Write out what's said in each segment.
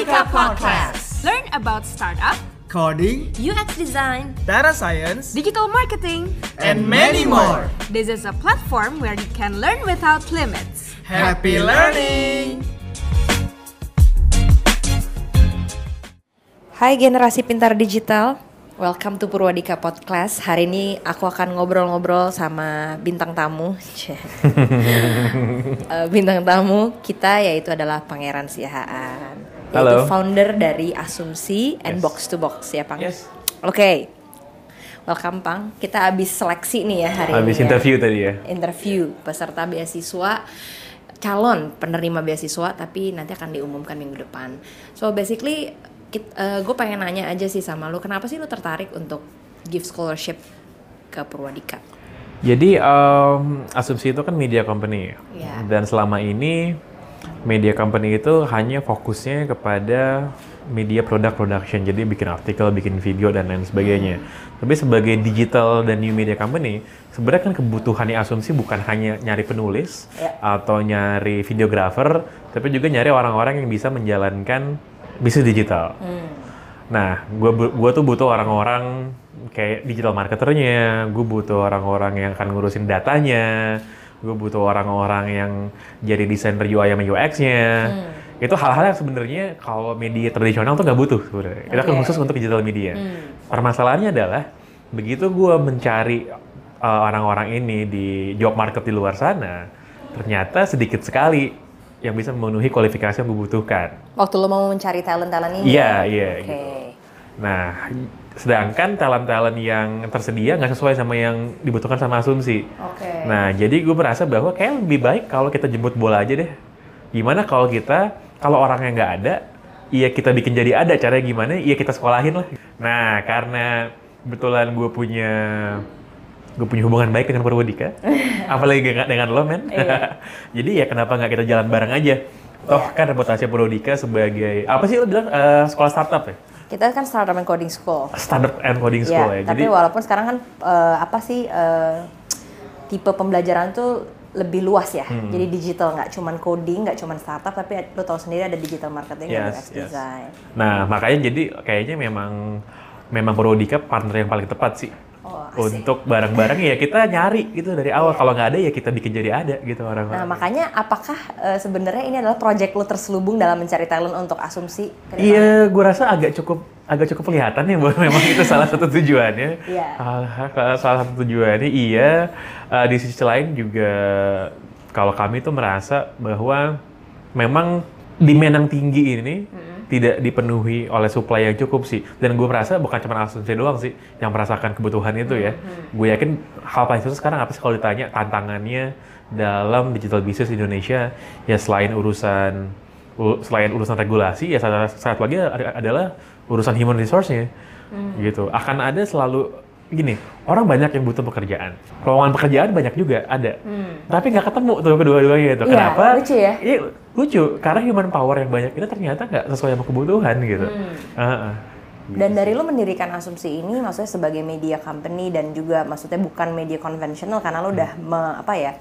Purwadika Podcast. Learn about startup, coding, UX design, data science, digital marketing. and many more. This is a platform where you can learn without limits. Happy learning! Hai generasi pintar digital, welcome to Purwadika Podcast. Hari ini aku akan ngobrol-ngobrol sama bintang tamu. Eh, bintang tamu kita yaitu adalah Pangeran Siahaan. Yaitu Halo. founder dari Asumsi and Yes. Box to Box ya, Pang. Yes. Oke. Welcome, Pang. Kita habis seleksi nih ya hari Habis ini. ya. interview tadi ya. interview peserta beasiswa calon penerima beasiswa tapi nanti akan diumumkan minggu depan. So basically gue pengen nanya aja sih sama lu kenapa sih lu tertarik untuk give scholarship ke Purwadika? Jadi em, asumsi itu kan media company Iya. dan selama ini media company itu hanya fokusnya kepada media product production, jadi bikin artikel, bikin video dan lain sebagainya. Tapi sebagai digital dan new media company, sebenarnya kan kebutuhannya asumsi bukan hanya nyari penulis Iya. atau nyari videographer, tapi juga nyari orang-orang yang bisa menjalankan bisnis digital. Nah, gue gua tuh butuh orang-orang kayak digital marketernya, gue butuh orang-orang yang akan ngurusin datanya, gue butuh orang-orang yang jadi desainer UI sama UX-nya. Itu hal-hal yang sebenarnya kalau media tradisional tuh nggak butuh sebenarnya. Itu kan khusus untuk digital media. Permasalahannya adalah begitu gue mencari uh, orang-orang ini di job market di luar sana, ternyata sedikit sekali yang bisa memenuhi kualifikasi yang gue butuhkan. Waktu lu mau mencari talent-talent ini? Iya, iya, Oke. gitu. Nah, sedangkan talent-talent yang tersedia nggak sesuai sama yang dibutuhkan sama asumsi. Oke. Nah, jadi gue merasa bahwa kayak lebih baik kalau kita jemput bola aja deh. Gimana kalau kita, kalau orangnya nggak ada, iya kita bikin jadi ada. Caranya gimana? Iya kita sekolahin lah. Nah, karena kebetulan gue punya gue punya hubungan baik dengan Purwodika, apalagi dengan, dengan lo men. Iya. jadi ya kenapa nggak kita jalan bareng aja? Toh kan reputasi Purwodika sebagai apa sih lo bilang eh, sekolah startup ya? Kita kan startup and coding school. Startup and coding Iya, school ya. tapi Jadi walaupun sekarang kan eh, apa sih eh, tipe pembelajaran tuh lebih luas ya. Hmm. Jadi digital nggak cuman coding, nggak cuman startup, tapi lo tahu sendiri ada digital marketing dan Yes, UX yes. design. Nah, makanya jadi kayaknya memang memang Purwodika partner yang paling tepat sih. Oh, asik. Untuk bareng-bareng ya kita nyari gitu dari awal. Kalau nggak ada ya kita bikin jadi ada gitu Nah, orang-orang. makanya apakah eh, sebenarnya ini adalah project lo terselubung dalam mencari talent untuk asumsi? Iya, gue rasa agak cukup agak cukup kelihatan ya bahwa memang itu salah satu tujuannya. Iya. Salah, salah satu tujuannya iya. Eh, di sisi lain juga kalau kami tuh merasa bahwa memang demand yang tinggi ini tidak dipenuhi oleh supply yang cukup sih. Dan gue merasa bukan cuma asumsi doang sih yang merasakan kebutuhan itu ya. Gue yakin hal paling susah sekarang apa sih kalau ditanya tantangannya dalam digital business Indonesia? Ya selain urusan selain urusan regulasi ya satu, satu lagi ada- adalah urusan human resource-nya. Gitu. Akan ada selalu gini orang banyak yang butuh pekerjaan. Lowongan pekerjaan banyak juga ada. Tapi nggak ketemu tuh kedua-duanya itu. Iya, kenapa? lucu ya. Iya, lucu. Karena human power yang banyak itu ternyata nggak sesuai sama kebutuhan gitu. Heeh. Dan dari lo mendirikan asumsi ini maksudnya sebagai media company dan juga maksudnya bukan media konvensional karena lo udah me- apa ya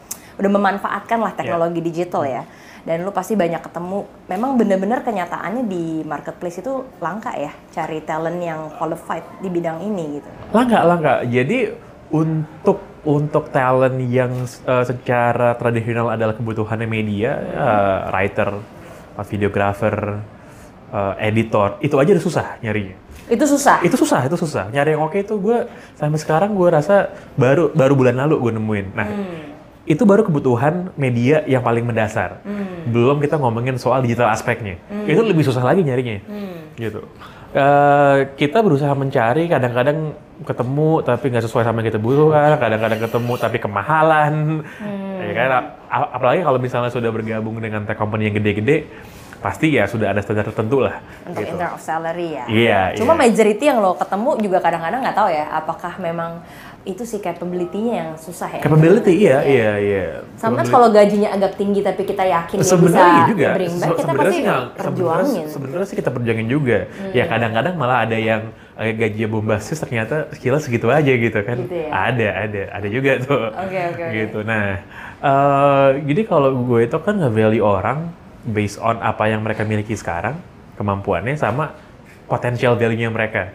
udah memanfaatkan lah teknologi digital ya dan lo pasti banyak ketemu. Memang bener-bener kenyataannya di marketplace itu langka ya cari talent yang qualified di bidang ini gitu. Langka langka. Jadi untuk untuk talent yang uh, secara tradisional adalah kebutuhannya media uh, writer uh, videographer uh, editor itu aja udah susah nyarinya. Itu susah? Itu susah itu susah. Nyari yang oke itu gue sampai sekarang gue rasa baru baru bulan lalu gue nemuin. Nah itu baru kebutuhan media yang paling mendasar. Belum kita ngomongin soal digital aspeknya. Itu lebih susah lagi nyarinya. Gitu. Eh, kita berusaha mencari kadang-kadang ketemu tapi nggak sesuai sama yang kita butuhkan kadang-kadang ketemu tapi kemahalan. Ya kan? Apalagi kalau misalnya sudah bergabung dengan tech company yang gede-gede pasti ya sudah ada standar tertentu lah untuk gitu. of salary ya. Iya, Cuma iya. majority yang lo ketemu juga kadang-kadang nggak tahu ya apakah memang itu sih capability-nya yang susah ya. Capability, iya, iya, iya. Sometimes Capability. kalau gajinya agak tinggi tapi kita yakin bisa sebenarnya iya juga. bring back, kita sebenarnya pasti perjuangin. sebenarnya- sih kita perjuangin juga. Ya kadang-kadang malah ada yang eh, gaji bombastis ternyata skillnya segitu aja gitu kan. Gitu ya? Ada, ada, ada juga tuh. Oke, oke. Gitu. Nah, eh, jadi kalau gue itu kan nge-value orang based on apa yang mereka miliki sekarang, kemampuannya sama potential value-nya mereka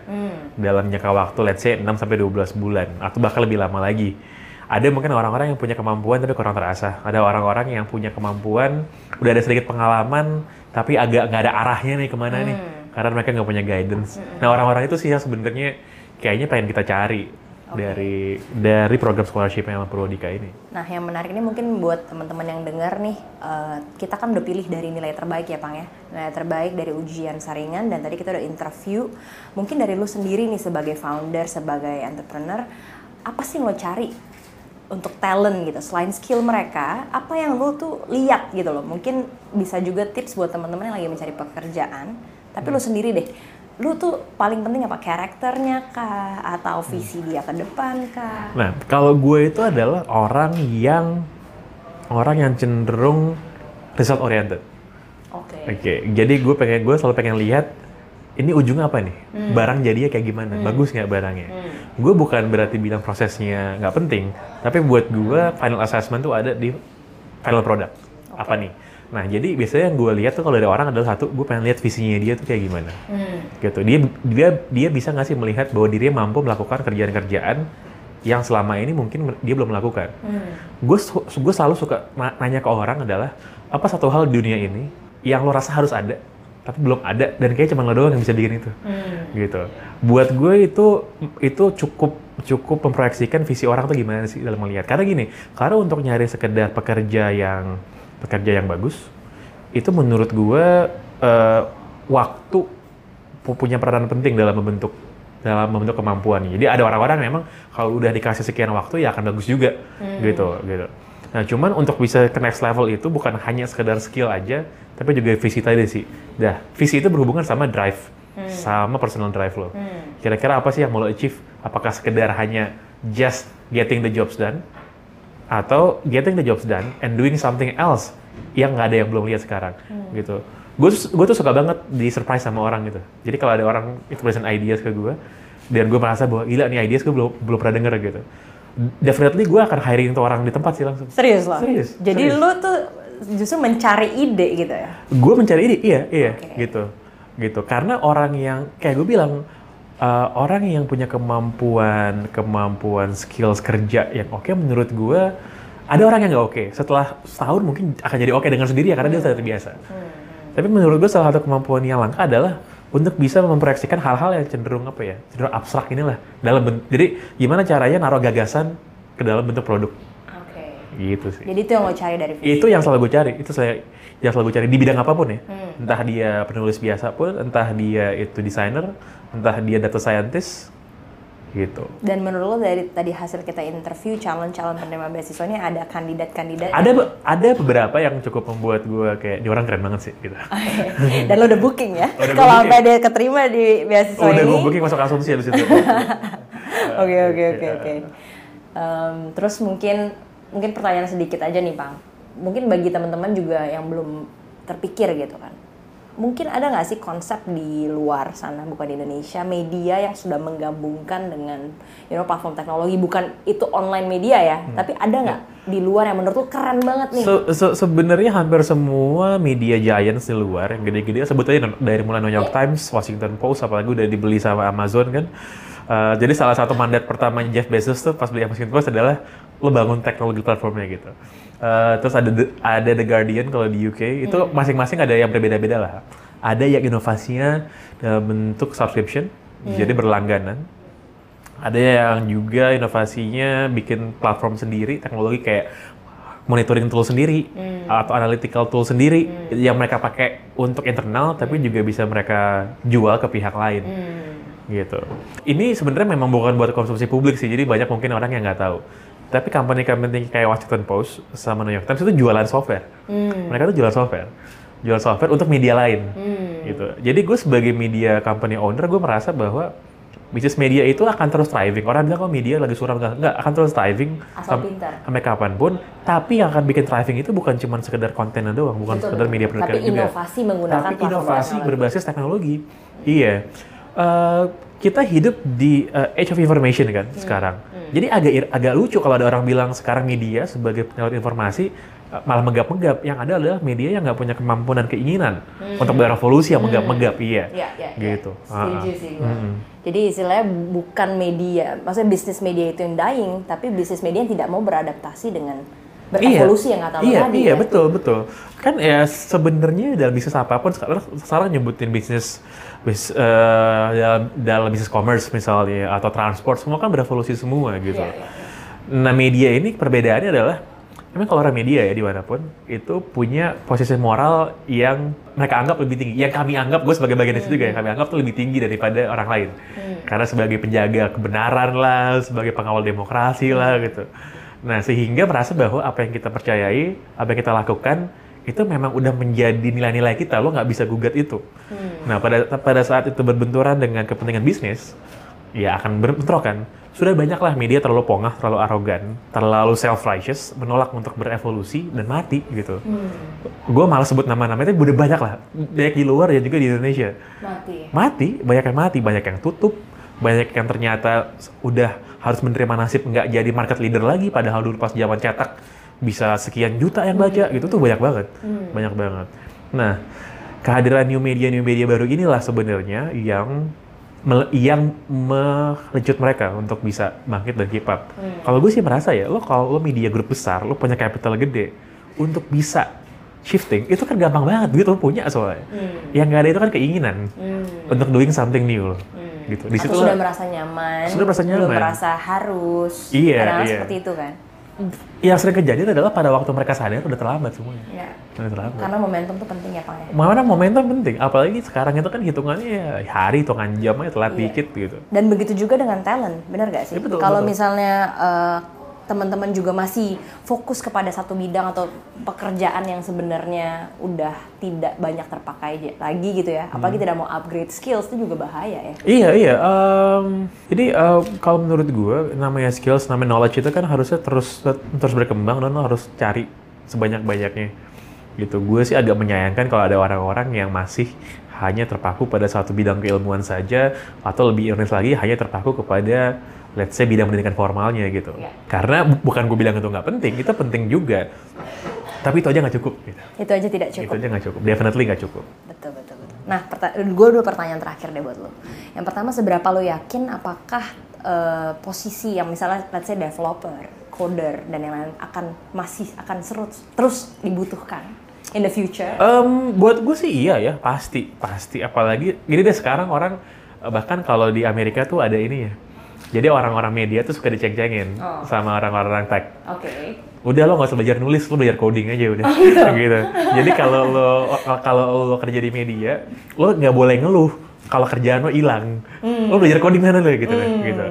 dalam jangka waktu let's say 6 sampai 12 bulan atau bahkan lebih lama lagi. Ada mungkin orang-orang yang punya kemampuan tapi kurang terasa. Ada orang-orang yang punya kemampuan, udah ada sedikit pengalaman, tapi agak nggak ada arahnya nih ke mana nih, karena mereka nggak punya guidance. Nah orang-orang itu sih yang sebenarnya kayaknya pengen kita cari dari dari program scholarship yang Purwodika ini. Nah, yang menarik ini mungkin buat teman-teman yang dengar nih, eh, kita kan udah pilih dari nilai terbaik ya, Pang ya. Nilai terbaik dari ujian saringan dan tadi kita udah interview. Mungkin dari lu sendiri nih sebagai founder, sebagai entrepreneur, apa sih yang lo cari untuk talent gitu? Selain skill mereka, apa yang lo tuh lihat gitu loh? Mungkin bisa juga tips buat teman-teman yang lagi mencari pekerjaan. Tapi lo sendiri deh, lu tuh paling penting apa karakternya kah atau visi dia ke depan kah? Nah, kalau gue itu adalah orang yang orang yang cenderung result oriented. Oke. Oke, jadi gue pengen gue selalu pengen lihat ini ujungnya apa nih? Barang jadinya kayak gimana? Bagus nggak barangnya? Gue bukan berarti bilang prosesnya nggak penting, tapi buat gue final assessment tuh ada di final product. Apa nih? Nah, jadi biasanya yang gue lihat tuh kalau dari orang adalah satu, gue pengen lihat visinya dia tuh kayak gimana. Gitu. Dia dia dia bisa nggak sih melihat bahwa dirinya mampu melakukan kerjaan-kerjaan yang selama ini mungkin dia belum melakukan. Gue gue selalu suka na- nanya ke orang adalah apa satu hal di dunia ini yang lo rasa harus ada tapi belum ada dan kayak cuma lo doang yang bisa bikin itu gitu buat gue itu itu cukup cukup memproyeksikan visi orang tuh gimana sih dalam melihat karena gini karena untuk nyari sekedar pekerja yang pekerja yang bagus itu menurut gue eh, waktu pu- punya peranan penting dalam membentuk dalam membentuk kemampuannya. Jadi ada orang-orang memang kalau udah dikasih sekian waktu ya akan bagus juga gitu gitu. Nah, cuman untuk bisa ke next level itu bukan hanya sekedar skill aja, tapi juga visi tadi sih. Dah, visi itu berhubungan sama drive, sama personal drive lo. Kira-kira apa sih yang mau lo achieve? Apakah sekedar hanya just getting the jobs done, atau getting the jobs done and doing something else yang nggak ada yang belum lihat sekarang gitu gue gue tuh suka banget di surprise sama orang gitu jadi kalau ada orang itu present ideas ke gue dan gue merasa bahwa gila nih ideas gue belum belum pernah denger gitu definitely gue akan hiring tuh orang di tempat sih langsung Serius loh? Serius, Jadi serius. lu tuh justru mencari ide gitu ya? gue mencari ide iya iya Oke. gitu gitu karena orang yang kayak gue bilang uh, orang yang punya kemampuan kemampuan skills kerja yang oke menurut gue ada orang yang nggak oke. Setelah setahun mungkin akan jadi oke dengan sendiri ya karena dia sudah terbiasa. Tapi menurut gue salah satu kemampuan yang langka adalah untuk bisa memproyeksikan hal-hal yang cenderung apa ya cenderung abstrak inilah dalam ben- jadi gimana caranya naruh gagasan ke dalam bentuk produk. Gitu sih. Jadi itu yang lo cari dari visi? itu yang selalu gue cari. Itu saya yang selalu gue cari di bidang apa pun ya. Hmm. entah dia penulis biasa pun entah dia itu desainer entah dia data scientist gitu Dan menurut lo dari tadi hasil kita interview calon-calon penerima beasiswa ini ada kandidat-kandidat ada be- ada beberapa yang cukup membuat gue kayak di orang keren banget sih gitu dan lo udah booking ya? Udah Kalau sampai dia keterima di beasiswa udah ini? gue booking masuk asumsi habis itu Oke oke oke oke. Terus mungkin mungkin pertanyaan sedikit aja nih Pang. Mungkin bagi teman-teman juga yang belum terpikir gitu kan. Mungkin ada nggak sih konsep di luar sana bukan di Indonesia media yang sudah menggabungkan dengan you know platform teknologi bukan itu online media ya, tapi ada nggak di luar yang menurut lo keren banget nih? So, so- sebenarnya hampir semua media giants di luar yang gede-gede sebut aja dari mulai New York Times, Washington Post, apalagi udah dibeli sama Amazon kan. Uh, jadi salah satu mandat pertama Jeff Bezos tuh pas beli Washington Post adalah lo bangun teknologi platformnya gitu. Uh, terus ada The, ada The Guardian kalau di UK itu masing-masing ada yang berbeda-beda lah. Ada yang inovasinya dalam bentuk subscription, jadi berlangganan. Ada yang juga inovasinya bikin platform sendiri, teknologi kayak monitoring tool sendiri atau analytical tool sendiri yang mereka pakai untuk internal tapi juga bisa mereka jual ke pihak lain. Gitu. Ini sebenarnya memang bukan buat konsumsi publik sih, jadi banyak mungkin orang yang nggak tahu. Tapi company-company kayak Washington Post sama New York Times itu jualan software. Mereka tuh jualan software, jual software untuk media lain. Gitu. Jadi gue sebagai media company owner, gue merasa bahwa bisnis media itu akan terus thriving. Orang bilang kok media lagi suram nggak, nggak akan terus thriving sam- sampai kapan pun. Tapi yang akan bikin thriving itu bukan cuma sekedar kontennya doang, bukan Betul, sekedar betul. media Tapi pendidikan juga. inovasi menggunakan Tapi inovasi berbasis teknologi. Iya. Eh, kita hidup di eh, age of information kan Hmm. sekarang. Jadi agak agak lucu kalau ada orang bilang sekarang media sebagai penyalut informasi uh, malah megap-megap. Yang ada adalah media yang nggak punya kemampuan dan keinginan untuk berevolusi yang megap-megap. Iya. Iya, iya, iya. Gitu. Setuju Ah, ah. sih gue. Mm-mm. Jadi istilahnya bukan media, maksudnya bisnis media itu yang dying, tapi bisnis media yang tidak mau beradaptasi dengan berevolusi yang kata iya, tadi. Iya, ya. betul, betul. Kan ya sebenarnya dalam bisnis apa pun sekarang sekarang nyebutin bisnis bis, eh, dalam, dalam bisnis commerce misalnya atau transport semua kan berevolusi semua gitu. Iya, iya, Nah, media ini perbedaannya adalah memang kalau orang media ya di mana pun itu punya posisi moral yang mereka anggap lebih tinggi. Yang kami anggap, gue sebagai bagian dari situ juga ya, kami anggap tuh lebih tinggi daripada orang lain. Karena sebagai penjaga kebenaran lah, sebagai pengawal demokrasi lah gitu. Nah, sehingga merasa bahwa apa yang kita percayai, apa yang kita lakukan, itu memang udah menjadi nilai-nilai kita. Lo nggak bisa gugat itu. Nah, pada pada saat itu berbenturan dengan kepentingan bisnis, ya akan berbentrok kan. Sudah banyaklah media terlalu pongah, terlalu arogan, terlalu self-righteous, menolak untuk berevolusi dan mati gitu. Gue malah sebut nama-nama itu udah banyak lah. Banyak di luar dan juga di Indonesia Mati. mati, banyak yang mati, banyak yang tutup, banyak yang ternyata udah harus menerima nasib nggak jadi market leader lagi, padahal dulu pas zaman cetak bisa sekian juta yang baca, gitu tuh banyak banget, banyak banget. Nah, kehadiran new media new media baru inilah sebenarnya yang yang melecut mereka untuk bisa bangkit dan keep up. Kalau gue sih merasa ya, lo kalau lo media grup besar, lo punya capital gede, untuk bisa shifting itu kan gampang banget, gitu lo punya soalnya. Yang nggak ada itu kan keinginan untuk doing something new, gitu. Di situ sudah merasa nyaman, Sudah merasa belum nyaman. merasa harus. Iya, Kadang-kadang iya. seperti itu kan. yang sering kejadian adalah pada waktu mereka sadar udah terlambat semuanya. Ya. Udah terlambat. Karena momentum tuh penting ya, Pak ya. Mana momentum penting, apalagi sekarang itu kan hitungannya ya hari, hitungan jam aja telat Iya. dikit gitu. Dan begitu juga dengan talent, benar gak sih? Ya, betul, Kalau betul. misalnya eh, teman-teman juga masih fokus kepada satu bidang atau pekerjaan yang sebenarnya udah tidak banyak terpakai lagi gitu ya, Hmm. apalagi tidak mau upgrade skills itu juga bahaya ya. Iya iya. em, jadi eh, kalau menurut gue namanya skills, namanya knowledge itu kan harusnya terus terus berkembang dan lo harus cari sebanyak banyaknya. Gitu. Gue sih agak menyayangkan kalau ada orang-orang yang masih hanya terpaku pada satu bidang keilmuan saja atau lebih ironis lagi hanya terpaku kepada let's say bidang pendidikan formalnya gitu. Iya. Karena bu- bukan gue bilang itu nggak penting, itu penting juga. Tapi itu aja nggak cukup. Gitu. Itu aja tidak Itu cukup. aja nggak cukup. Definitely nggak cukup. Betul, betul, betul. Nah, gue dua pertanyaan terakhir deh buat lo. Yang pertama, seberapa lo yakin apakah eh, posisi yang misalnya, let's say developer, coder, dan yang lain akan masih akan serut, terus dibutuhkan in the future? Em, buat gue sih iya ya, pasti, pasti. Apalagi, gini deh sekarang orang, eh, bahkan kalau di Amerika tuh ada ini ya. Jadi orang-orang media tuh suka diceng-cengin Oh. sama orang-orang tech. Oke. Udah lo nggak usah belajar nulis, lo belajar coding aja udah. gitu. Jadi kalau lo kalau lo kerja di media, lo nggak boleh ngeluh kalau kerjaan lo hilang. Lo belajar coding mana lo gitu kan, gitu.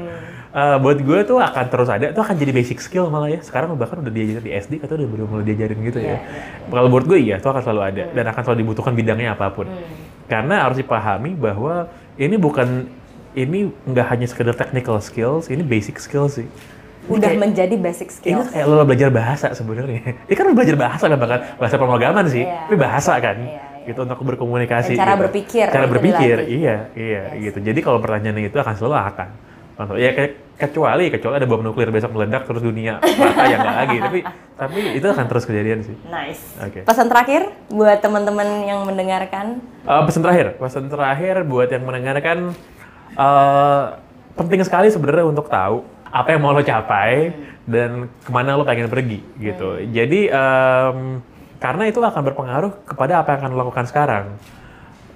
Eh, buat gue tuh akan terus ada, tuh akan jadi basic skill malah ya. Sekarang bahkan udah diajarin di SD atau udah belum mulai diajarin gitu ya. Kalau buat gue iya, itu akan selalu ada dan akan selalu dibutuhkan bidangnya apa pun. Karena harus dipahami bahwa ini bukan ini nggak hanya sekedar technical skills, ini basic skills sih. Ini Udah kayak- menjadi basic ini skills. tuh kayak lo belajar bahasa sebenarnya. Ini kan lo belajar bahasa kan bahkan bahasa pemrograman sih, Iya. tapi bahasa kan. Iya, iya. Gitu untuk berkomunikasi. Dan cara gitu. berpikir, Cara itu berpikir, dilatih. iya, iya gitu. Jadi kalau pertanyaannya itu akan selalu akan. Contoh, Ya kayak kecuali kecuali ada bom nuklir besok meledak terus dunia rata ya nggak lagi. Tapi tapi itu akan terus kejadian sih. Nice. Oke. Pesan terakhir buat teman-teman yang mendengarkan. Eh, pesan terakhir, pesan terakhir buat yang mendengarkan eh, penting sekali sebenarnya untuk tahu apa yang mau lo capai dan ke mana lo pengen pergi gitu. Jadi em, karena itu akan berpengaruh kepada apa yang akan lo lakukan sekarang.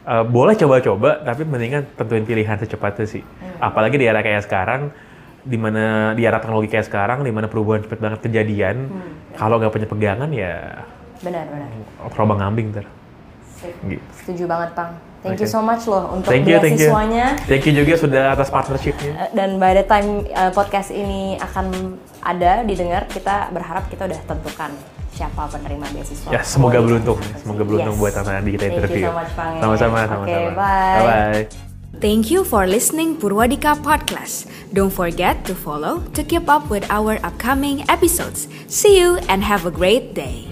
Eh, boleh coba-coba, tapi mendingan tentuin pilihan secepatnya sih. Apalagi di era kayak sekarang, di mana di era teknologi kayak sekarang, di mana perubahan cepet banget kejadian. Kalau nggak punya pegangan ya Benar-benar. terombang ambing ter. Gitu. Setuju banget, Pang. Thank you Oke. so much loh untuk Thank you, thank you. beasiswanya. Thank you juga sudah atas partnershipnya. Eh, Dan by the time uh, podcast ini akan ada didengar, kita berharap kita udah tentukan siapa penerima beasiswa. Ya, semoga beruntung. iya. Semoga beruntung Yes. buat anak di kita Thank you interview. so much, Pang, ya. Sama-sama, Oke, sama-sama. bye. Bye-bye. Thank you for listening Purwadika Podcast. Don't forget to follow to keep up with our upcoming episodes. See you and have a great day.